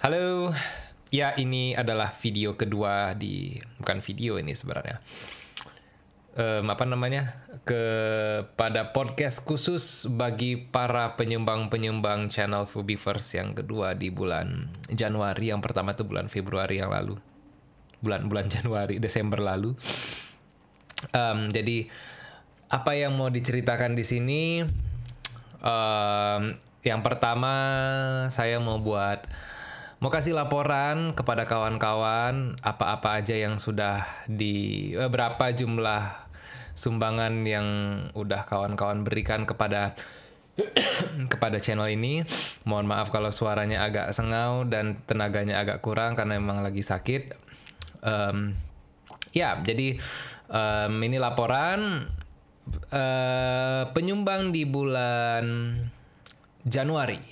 Halo, ya ini adalah video kedua di bukan video ini sebenarnya. Um, apa namanya? Kepada podcast khusus bagi para penyumbang-penyumbang channel Fubivers yang kedua di bulan Januari. Yang pertama itu bulan Februari yang lalu. Bulan-bulan Januari Desember lalu. Um, jadi apa yang mau diceritakan di sini? Um, yang pertama saya mau buat mau kasih laporan kepada kawan-kawan apa-apa aja yang sudah di eh, berapa jumlah sumbangan yang udah kawan-kawan berikan kepada kepada channel ini. Mohon maaf kalau suaranya agak sengau dan tenaganya agak kurang karena memang lagi sakit. Um, ya, jadi um, ini laporan uh, penyumbang di bulan Januari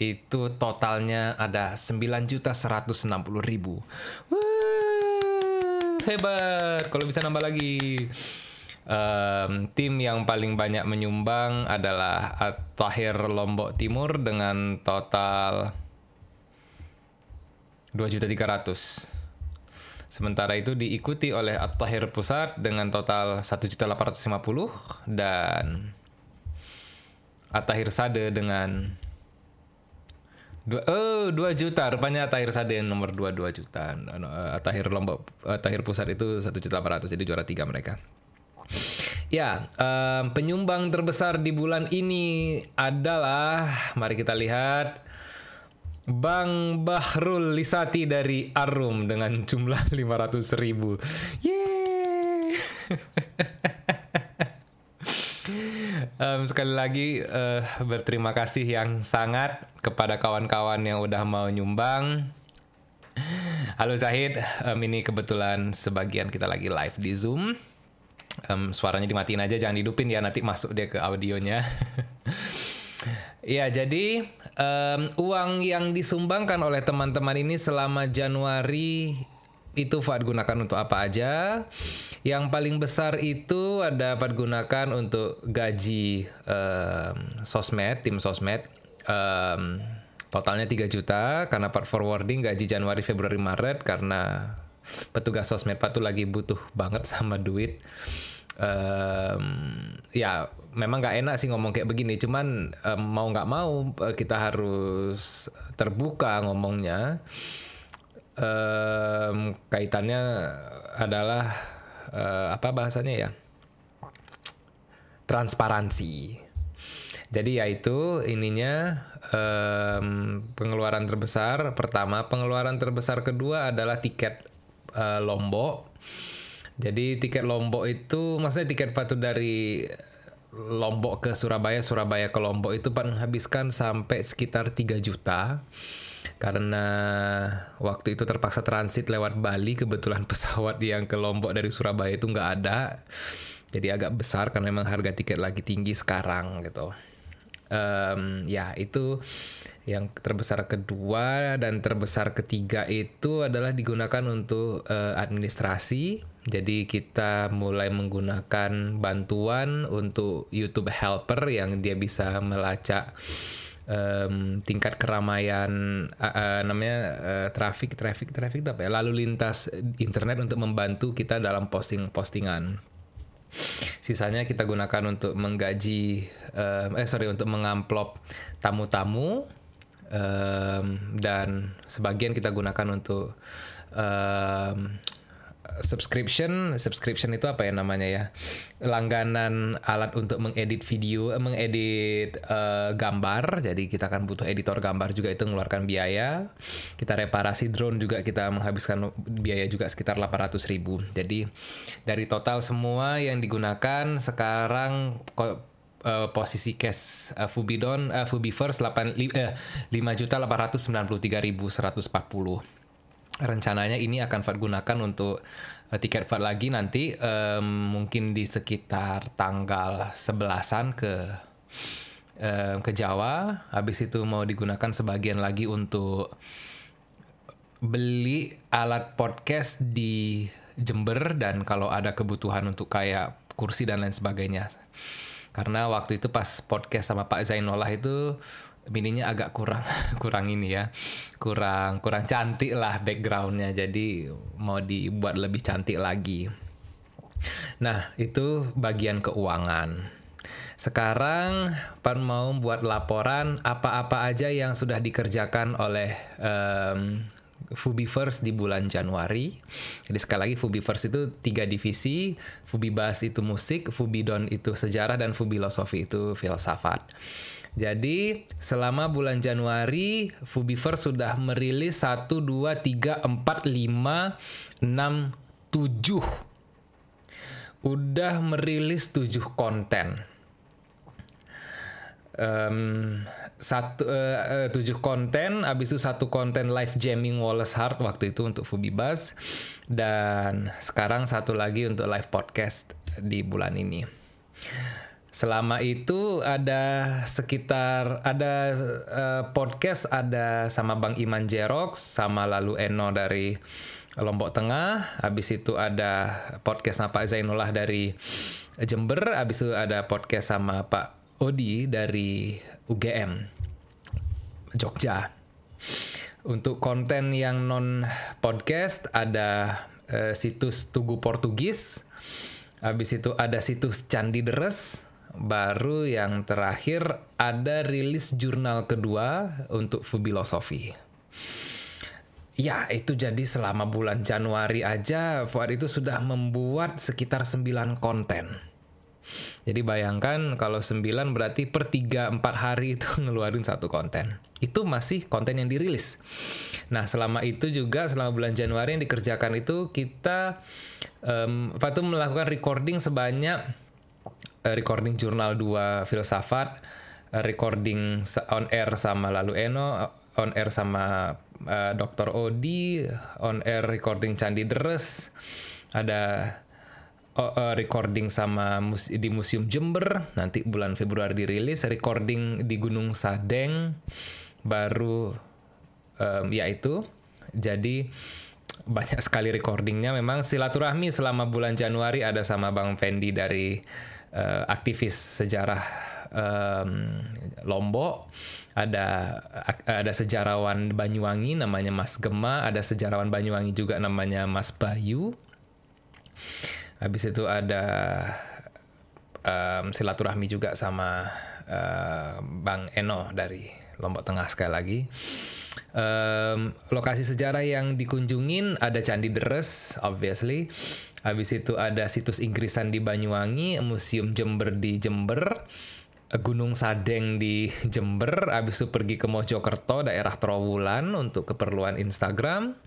itu totalnya ada 9.160.000. Hebat, kalau bisa nambah lagi. Um, tim yang paling banyak menyumbang adalah Tahir Lombok Timur dengan total 2.300. Sementara itu diikuti oleh At-Tahir Pusat dengan total 1.850 dan At-Tahir Sade dengan Dua, oh, 2 juta. Rupanya Tahir Sade nomor 2 2 juta. Uh, Tahir Lombok uh, Tahir Pusat itu 1 juta 800 jadi juara tiga mereka. Ya, um, penyumbang terbesar di bulan ini adalah mari kita lihat Bang Bahrul Lisati dari Arum dengan jumlah 500 ribu. Yeay! um, sekali lagi uh, berterima kasih yang sangat kepada kawan-kawan yang udah mau nyumbang. Halo Zahid, um, ini kebetulan sebagian kita lagi live di Zoom. Um, suaranya dimatiin aja, jangan hidupin ya nanti masuk dia ke audionya. ya jadi um, uang yang disumbangkan oleh teman-teman ini selama Januari itu Fuad gunakan untuk apa aja. Yang paling besar itu ada dapat gunakan untuk gaji um, sosmed, tim sosmed. Um, totalnya 3 juta karena part forwarding gaji Januari, Februari, Maret karena petugas sosmed Pak tuh lagi butuh banget sama duit. Um, ya memang nggak enak sih ngomong kayak begini, cuman um, mau nggak mau kita harus terbuka ngomongnya um, kaitannya adalah uh, apa bahasanya ya transparansi. Jadi yaitu ininya um, pengeluaran terbesar pertama, pengeluaran terbesar kedua adalah tiket uh, Lombok. Jadi tiket Lombok itu maksudnya tiket patuh dari Lombok ke Surabaya, Surabaya ke Lombok itu menghabiskan sampai sekitar 3 juta karena waktu itu terpaksa transit lewat Bali kebetulan pesawat yang ke Lombok dari Surabaya itu nggak ada. Jadi agak besar karena memang harga tiket lagi tinggi sekarang gitu. Um, ya itu yang terbesar kedua dan terbesar ketiga itu adalah digunakan untuk uh, administrasi. Jadi kita mulai menggunakan bantuan untuk YouTube Helper yang dia bisa melacak um, tingkat keramaian uh, uh, namanya uh, traffic traffic traffic apa ya? Lalu lintas internet untuk membantu kita dalam posting postingan. Sisanya kita gunakan untuk menggaji uh, eh sorry untuk mengamplop tamu-tamu um, dan sebagian kita gunakan untuk um, subscription. Subscription itu apa ya namanya ya? Langganan alat untuk mengedit video mengedit uh, gambar. Jadi kita akan butuh editor gambar juga itu mengeluarkan biaya. Kita reparasi drone juga kita menghabiskan biaya juga sekitar 800 ribu. Jadi dari total semua yang digunakan sekarang uh, posisi cash uh, Fubidon uh, Fubi First 8 uh, 5 juta 893 ribu 140 rencananya ini akan Fat gunakan untuk uh, tiket Fat lagi nanti um, mungkin di sekitar tanggal 11-an ke um, ke Jawa. Habis itu mau digunakan sebagian lagi untuk beli alat podcast di Jember dan kalau ada kebutuhan untuk kayak kursi dan lain sebagainya. Karena waktu itu pas podcast sama Pak Zainullah itu mininya agak kurang kurang ini ya. Kurang kurang cantik lah backgroundnya. Jadi mau dibuat lebih cantik lagi. Nah itu bagian keuangan. Sekarang Pan mau buat laporan apa-apa aja yang sudah dikerjakan oleh um, First di bulan Januari. Jadi sekali lagi First itu tiga divisi, Fubibas itu musik, Fubidon itu sejarah, dan Fubilosofi itu filsafat. Jadi selama bulan Januari First sudah merilis 1, 2, 3, 4, 5, 6, 7 Udah merilis 7 konten um, satu uh, uh, tujuh konten, abis itu satu konten live jamming Wallace Hart waktu itu untuk Fubibas dan sekarang satu lagi untuk live podcast di bulan ini. Selama itu ada sekitar ada uh, podcast ada sama Bang Iman Jerox sama lalu Eno dari Lombok Tengah, habis itu ada podcast sama Pak Zainullah dari Jember, habis itu ada podcast sama Pak Odi dari UGM Jogja. Untuk konten yang non podcast ada uh, situs Tugu Portugis, habis itu ada situs Candi Deres, baru yang terakhir ada rilis jurnal kedua untuk filosofi. Ya, itu jadi selama bulan Januari aja Fuad itu sudah membuat sekitar 9 konten. Jadi bayangkan kalau 9 berarti per 3 4 hari itu ngeluarin satu konten. Itu masih konten yang dirilis. Nah, selama itu juga selama bulan Januari yang dikerjakan itu kita um, apa tuh melakukan recording sebanyak uh, recording jurnal 2 filsafat, uh, recording on air sama Lalu Eno, on air sama uh, Dr. Odi, on air recording Candi Deres, ada uh, recording sama mus di Museum Jember. Nanti bulan Februari dirilis recording di Gunung Sadeng. Baru um, ya itu. Jadi banyak sekali recordingnya. Memang silaturahmi selama bulan Januari ada sama Bang Fendi dari uh, aktivis sejarah um, Lombok. Ada ada sejarawan Banyuwangi namanya Mas Gema. Ada sejarawan Banyuwangi juga namanya Mas Bayu Habis itu ada um, silaturahmi juga sama uh, Bang Eno dari Lombok Tengah sekali lagi. Um, lokasi sejarah yang dikunjungin ada Candi Deres, obviously. Habis itu ada situs Inggrisan di Banyuwangi, Museum Jember di Jember, Gunung Sadeng di Jember, habis itu pergi ke Mojokerto, daerah Trowulan untuk keperluan Instagram.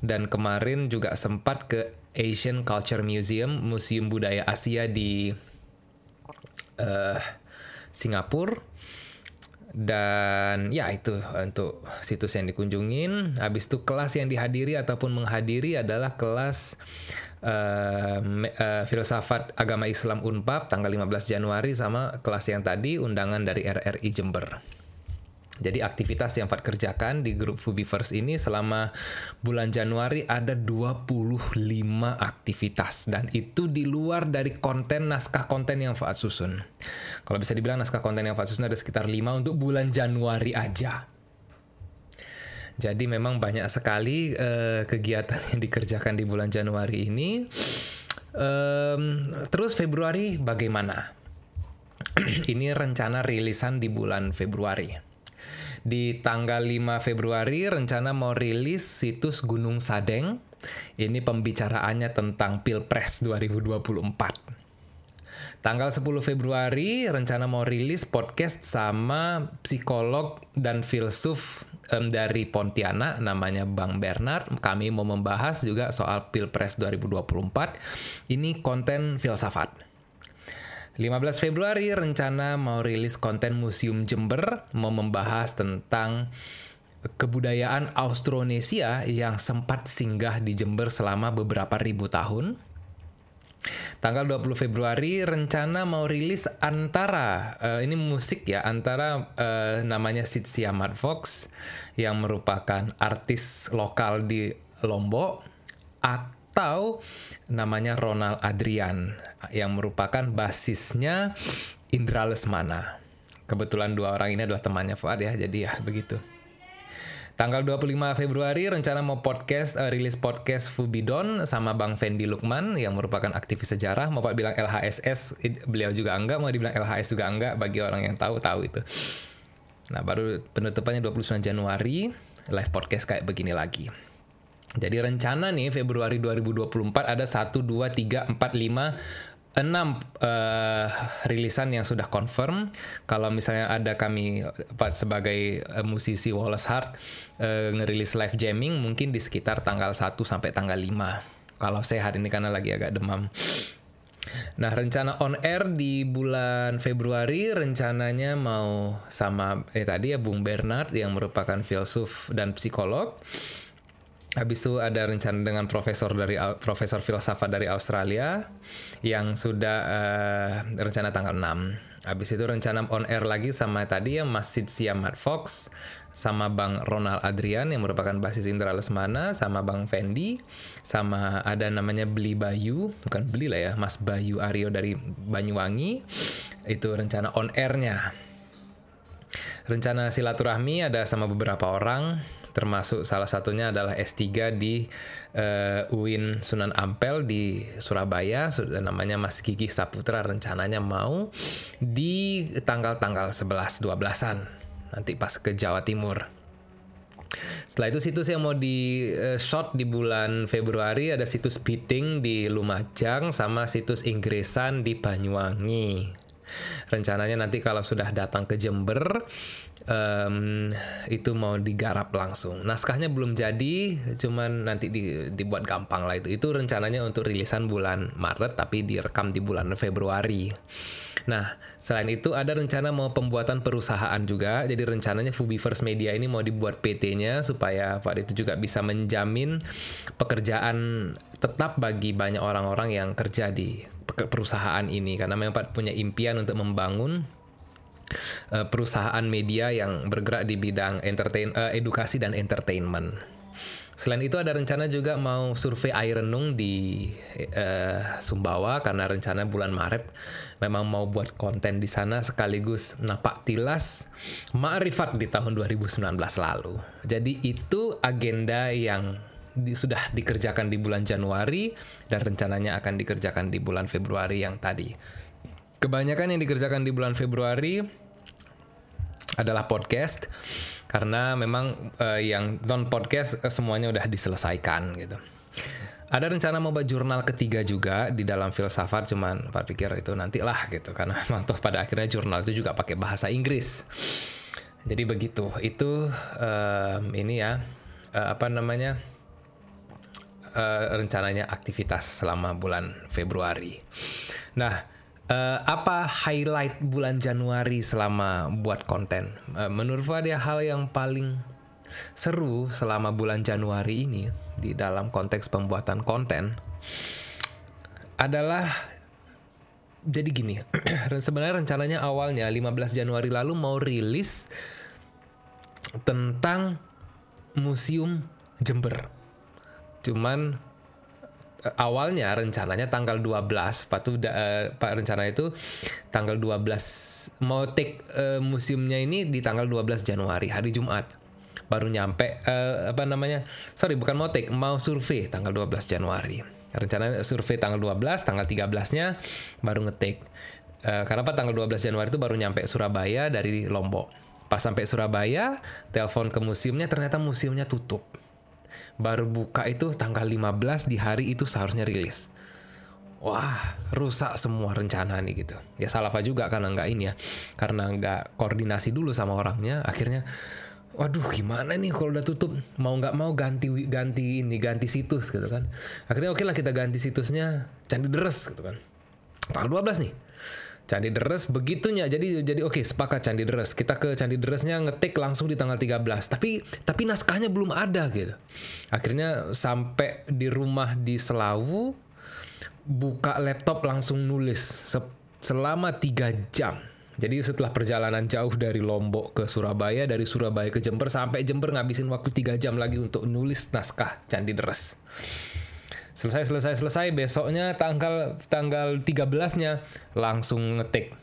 Dan kemarin juga sempat ke Asian Culture Museum, Museum Budaya Asia di uh, Singapura. Dan ya itu untuk situs yang dikunjungin. Habis itu kelas yang dihadiri ataupun menghadiri adalah kelas uh, uh, filsafat agama Islam Unpad tanggal 15 Januari sama kelas yang tadi undangan dari RRI Jember. Jadi aktivitas yang Fat kerjakan di grup Fubi First ini selama bulan Januari ada 25 aktivitas dan itu di luar dari konten naskah konten yang Fat susun. Kalau bisa dibilang naskah konten yang Fat susun ada sekitar 5 untuk bulan Januari aja. Jadi memang banyak sekali uh, kegiatan yang dikerjakan di bulan Januari ini. Um, terus Februari bagaimana? ini rencana rilisan di bulan Februari di tanggal 5 Februari rencana mau rilis situs Gunung Sadeng. Ini pembicaraannya tentang Pilpres 2024. Tanggal 10 Februari rencana mau rilis podcast sama psikolog dan filsuf um, dari Pontianak namanya Bang Bernard. Kami mau membahas juga soal Pilpres 2024. Ini konten filsafat. 15 Februari rencana mau rilis konten Museum Jember mau membahas tentang kebudayaan Austronesia yang sempat singgah di Jember selama beberapa ribu tahun. Tanggal 20 Februari rencana mau rilis antara uh, ini musik ya antara uh, namanya Sitsia Fox yang merupakan artis lokal di Lombok atau namanya Ronald Adrian yang merupakan basisnya Indra Lesmana. Kebetulan dua orang ini adalah temannya Fuad ya, jadi ya begitu. Tanggal 25 Februari rencana mau podcast uh, rilis podcast Fubidon sama Bang Fendi Lukman yang merupakan aktivis sejarah. Mau Pak bilang LHSS, beliau juga enggak, mau dibilang LHS juga enggak bagi orang yang tahu tahu itu. Nah, baru penutupannya 29 Januari live podcast kayak begini lagi. Jadi rencana nih Februari 2024 ada 1 2 3 4 5 enam uh, rilisan yang sudah confirm. Kalau misalnya ada kami sebagai uh, musisi Wallace Hart uh, ngerilis live jamming mungkin di sekitar tanggal 1 sampai tanggal 5. Kalau hari ini karena lagi agak demam. Nah, rencana on air di bulan Februari rencananya mau sama eh tadi ya Bung Bernard yang merupakan filsuf dan psikolog Habis itu ada rencana dengan profesor dari profesor filsafat dari Australia yang sudah uh, rencana tanggal 6. Habis itu rencana on air lagi sama tadi ya Mas Sidsia Matt Fox sama Bang Ronald Adrian yang merupakan basis Indra Lesmana sama Bang Fendi sama ada namanya Beli Bayu bukan beli lah ya Mas Bayu Aryo dari Banyuwangi. Itu rencana on airnya. Rencana silaturahmi ada sama beberapa orang termasuk salah satunya adalah S3 di uh, UIN Sunan Ampel di Surabaya sudah namanya Mas Gigi Saputra rencananya mau di tanggal-tanggal 11 12-an nanti pas ke Jawa Timur. Setelah itu situs yang mau di uh, shot di bulan Februari ada situs Biting di Lumajang sama situs Inggrisan di Banyuwangi. Rencananya nanti kalau sudah datang ke Jember um, itu mau digarap langsung. Naskahnya belum jadi, cuman nanti di, dibuat gampang lah itu. Itu rencananya untuk rilisan bulan Maret tapi direkam di bulan Februari. Nah, selain itu ada rencana mau pembuatan perusahaan juga. Jadi rencananya Fubi First Media ini mau dibuat PT-nya supaya Pak itu juga bisa menjamin pekerjaan tetap bagi banyak orang-orang yang kerja di perusahaan ini karena memang Pak punya impian untuk membangun uh, perusahaan media yang bergerak di bidang entertain uh, edukasi dan entertainment. Selain itu ada rencana juga mau survei air renung di uh, Sumbawa karena rencana bulan Maret memang mau buat konten di sana sekaligus napak tilas ma'rifat di tahun 2019 lalu. Jadi itu agenda yang di, sudah dikerjakan di bulan Januari dan rencananya akan dikerjakan di bulan Februari yang tadi. Kebanyakan yang dikerjakan di bulan Februari adalah podcast karena memang uh, yang non podcast uh, semuanya udah diselesaikan gitu. Ada rencana mau buat jurnal ketiga juga di dalam filsafat cuman Pak pikir itu nantilah gitu karena memang toh pada akhirnya jurnal itu juga pakai bahasa Inggris. Jadi begitu. Itu um, ini ya uh, apa namanya? Uh, rencananya aktivitas selama bulan Februari. Nah, uh, apa highlight bulan Januari selama buat konten? Uh, menurut ada hal yang paling seru selama bulan Januari ini di dalam konteks pembuatan konten adalah jadi gini, sebenarnya rencananya awalnya 15 Januari lalu mau rilis tentang Museum Jember. Cuman awalnya rencananya tanggal 12 Pak tuh uh, Pak rencana itu tanggal 12 mau take uh, museumnya ini di tanggal 12 Januari hari Jumat. Baru nyampe uh, apa namanya sorry bukan mau take mau survei tanggal 12 Januari. Rencana survei tanggal 12 tanggal 13 nya baru ngetik. Uh, karena apa? Tanggal 12 Januari itu baru nyampe Surabaya dari Lombok. Pas sampai Surabaya telepon ke museumnya ternyata museumnya tutup baru buka itu tanggal 15 di hari itu seharusnya rilis. Wah, rusak semua rencana nih gitu. Ya salah apa juga karena nggak ini ya. Karena nggak koordinasi dulu sama orangnya, akhirnya waduh gimana nih kalau udah tutup mau nggak mau ganti ganti ini ganti situs gitu kan akhirnya oke okay lah kita ganti situsnya candi deres gitu kan tanggal 12 nih Candi Deres begitunya. Jadi jadi oke okay, sepakat Candi Deres. Kita ke Candi Deresnya ngetik langsung di tanggal 13. Tapi tapi naskahnya belum ada gitu. Akhirnya sampai di rumah di Selawu buka laptop langsung nulis se selama tiga jam. Jadi setelah perjalanan jauh dari Lombok ke Surabaya, dari Surabaya ke Jember sampai Jember ngabisin waktu tiga jam lagi untuk nulis naskah Candi Deres selesai selesai selesai besoknya tanggal tanggal 13-nya langsung ngetik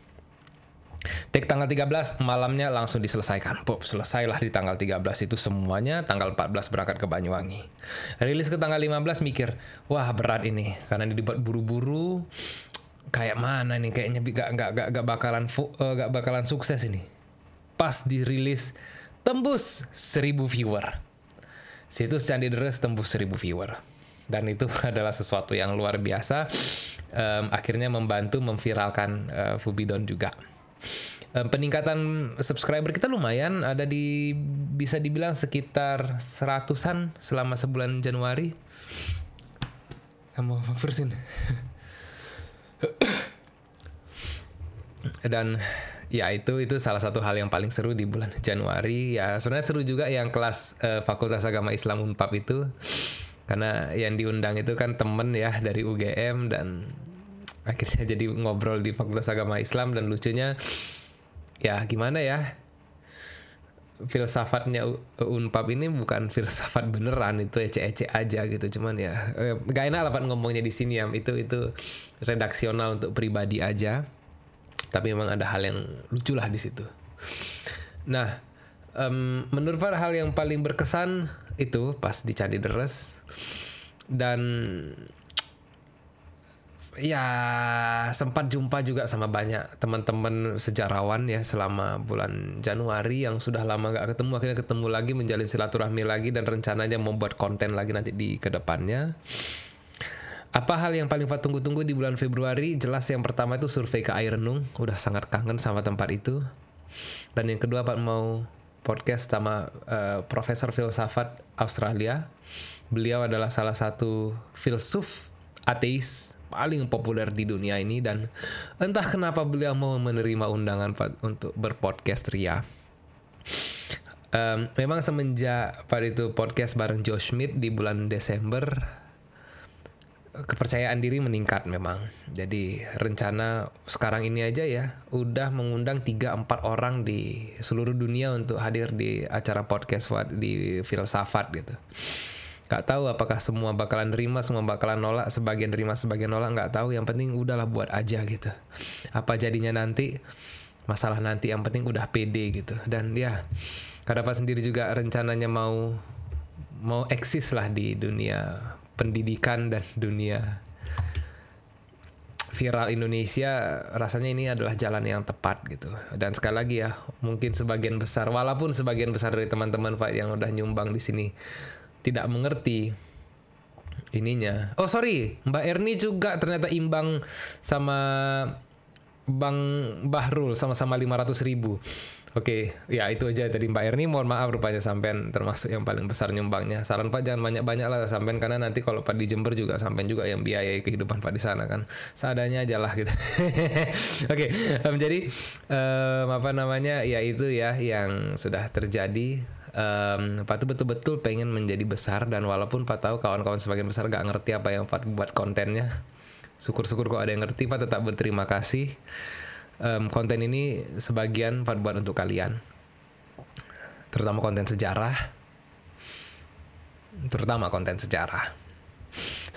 Take tanggal 13 malamnya langsung diselesaikan. Pop, selesailah di tanggal 13 itu semuanya. Tanggal 14 berangkat ke Banyuwangi. Rilis ke tanggal 15 mikir, wah berat ini karena dibuat buru-buru. Kayak mana nih kayaknya gak, gak, gak, gak bakalan uh, gak bakalan sukses ini. Pas dirilis tembus 1000 viewer. Situs Candi Deres tembus 1000 viewer. Dan itu adalah sesuatu yang luar biasa. Um, akhirnya membantu memviralkan uh, Fubidon juga. Peningkatan subscriber kita lumayan ada di bisa dibilang sekitar seratusan selama sebulan Januari. Kamu versin dan ya itu itu salah satu hal yang paling seru di bulan Januari. Ya sebenarnya seru juga yang kelas uh, Fakultas Agama Islam Unpap itu karena yang diundang itu kan temen ya dari UGM dan akhirnya jadi ngobrol di Fakultas Agama Islam dan lucunya ya gimana ya filsafatnya Unpap ini bukan filsafat beneran itu ece-ece aja gitu. Cuman ya eh, gak enak lah ngomongnya di sini ya itu itu redaksional untuk pribadi aja. Tapi memang ada hal yang lucu lah di situ. Nah um, menurut Pak hal yang paling berkesan itu pas di Candi Deres dan ya sempat jumpa juga sama banyak teman-teman sejarawan ya selama bulan Januari yang sudah lama gak ketemu akhirnya ketemu lagi menjalin silaturahmi lagi dan rencananya membuat konten lagi nanti di ke depannya. Apa hal yang paling Pak tunggu-tunggu di bulan Februari? Jelas yang pertama itu survei ke air renung, udah sangat kangen sama tempat itu. Dan yang kedua Pak mau podcast sama uh, Profesor Filsafat Australia. Beliau adalah salah satu filsuf ateis paling populer di dunia ini dan entah kenapa beliau mau menerima undangan untuk berpodcast Ria. Um, memang semenjak pada itu podcast bareng Josh Schmidt di bulan Desember kepercayaan diri meningkat memang. Jadi rencana sekarang ini aja ya udah mengundang 3 4 orang di seluruh dunia untuk hadir di acara podcast di filsafat gitu. Gak tahu apakah semua bakalan nerima, semua bakalan nolak, sebagian nerima, sebagian nolak, nggak tahu. Yang penting udahlah buat aja gitu. Apa jadinya nanti, masalah nanti yang penting udah pede gitu. Dan ya, Kadapat sendiri juga rencananya mau mau eksis lah di dunia pendidikan dan dunia viral Indonesia rasanya ini adalah jalan yang tepat gitu dan sekali lagi ya mungkin sebagian besar walaupun sebagian besar dari teman-teman Pak yang udah nyumbang di sini tidak mengerti ininya. Oh sorry, Mbak Erni juga ternyata imbang sama Bang Bahrul sama-sama 500 ribu. Oke, okay, ya itu aja tadi Mbak Erni. Mohon maaf rupanya sampean termasuk yang paling besar nyumbangnya. Saran Pak jangan banyak-banyak lah sampean karena nanti kalau Pak di Jember juga sampean juga yang biayai kehidupan Pak di sana kan. Seadanya aja lah gitu. Oke, okay, um, jadi um, apa namanya ya itu ya yang sudah terjadi um, Pak tuh betul-betul pengen menjadi besar dan walaupun Pak tahu kawan-kawan sebagian besar gak ngerti apa yang Pak buat kontennya syukur-syukur kok ada yang ngerti Pak tetap berterima kasih um, konten ini sebagian buat untuk kalian. Terutama konten sejarah. Terutama konten sejarah.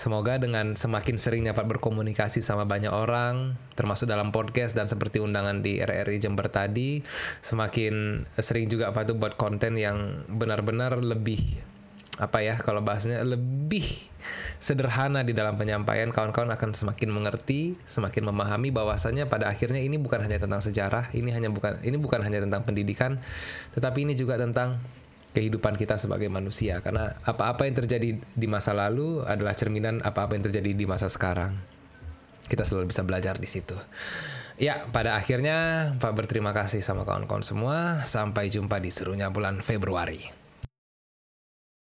Semoga dengan semakin seringnya Pak berkomunikasi sama banyak orang, termasuk dalam podcast dan seperti undangan di RRI Jember tadi, semakin sering juga Pak tuh buat konten yang benar-benar lebih apa ya kalau bahasanya lebih sederhana di dalam penyampaian kawan-kawan akan semakin mengerti, semakin memahami bahwasanya pada akhirnya ini bukan hanya tentang sejarah, ini hanya bukan ini bukan hanya tentang pendidikan, tetapi ini juga tentang kehidupan kita sebagai manusia karena apa-apa yang terjadi di masa lalu adalah cerminan apa-apa yang terjadi di masa sekarang. Kita selalu bisa belajar di situ. Ya, pada akhirnya Pak berterima kasih sama kawan-kawan semua. Sampai jumpa di serunya bulan Februari.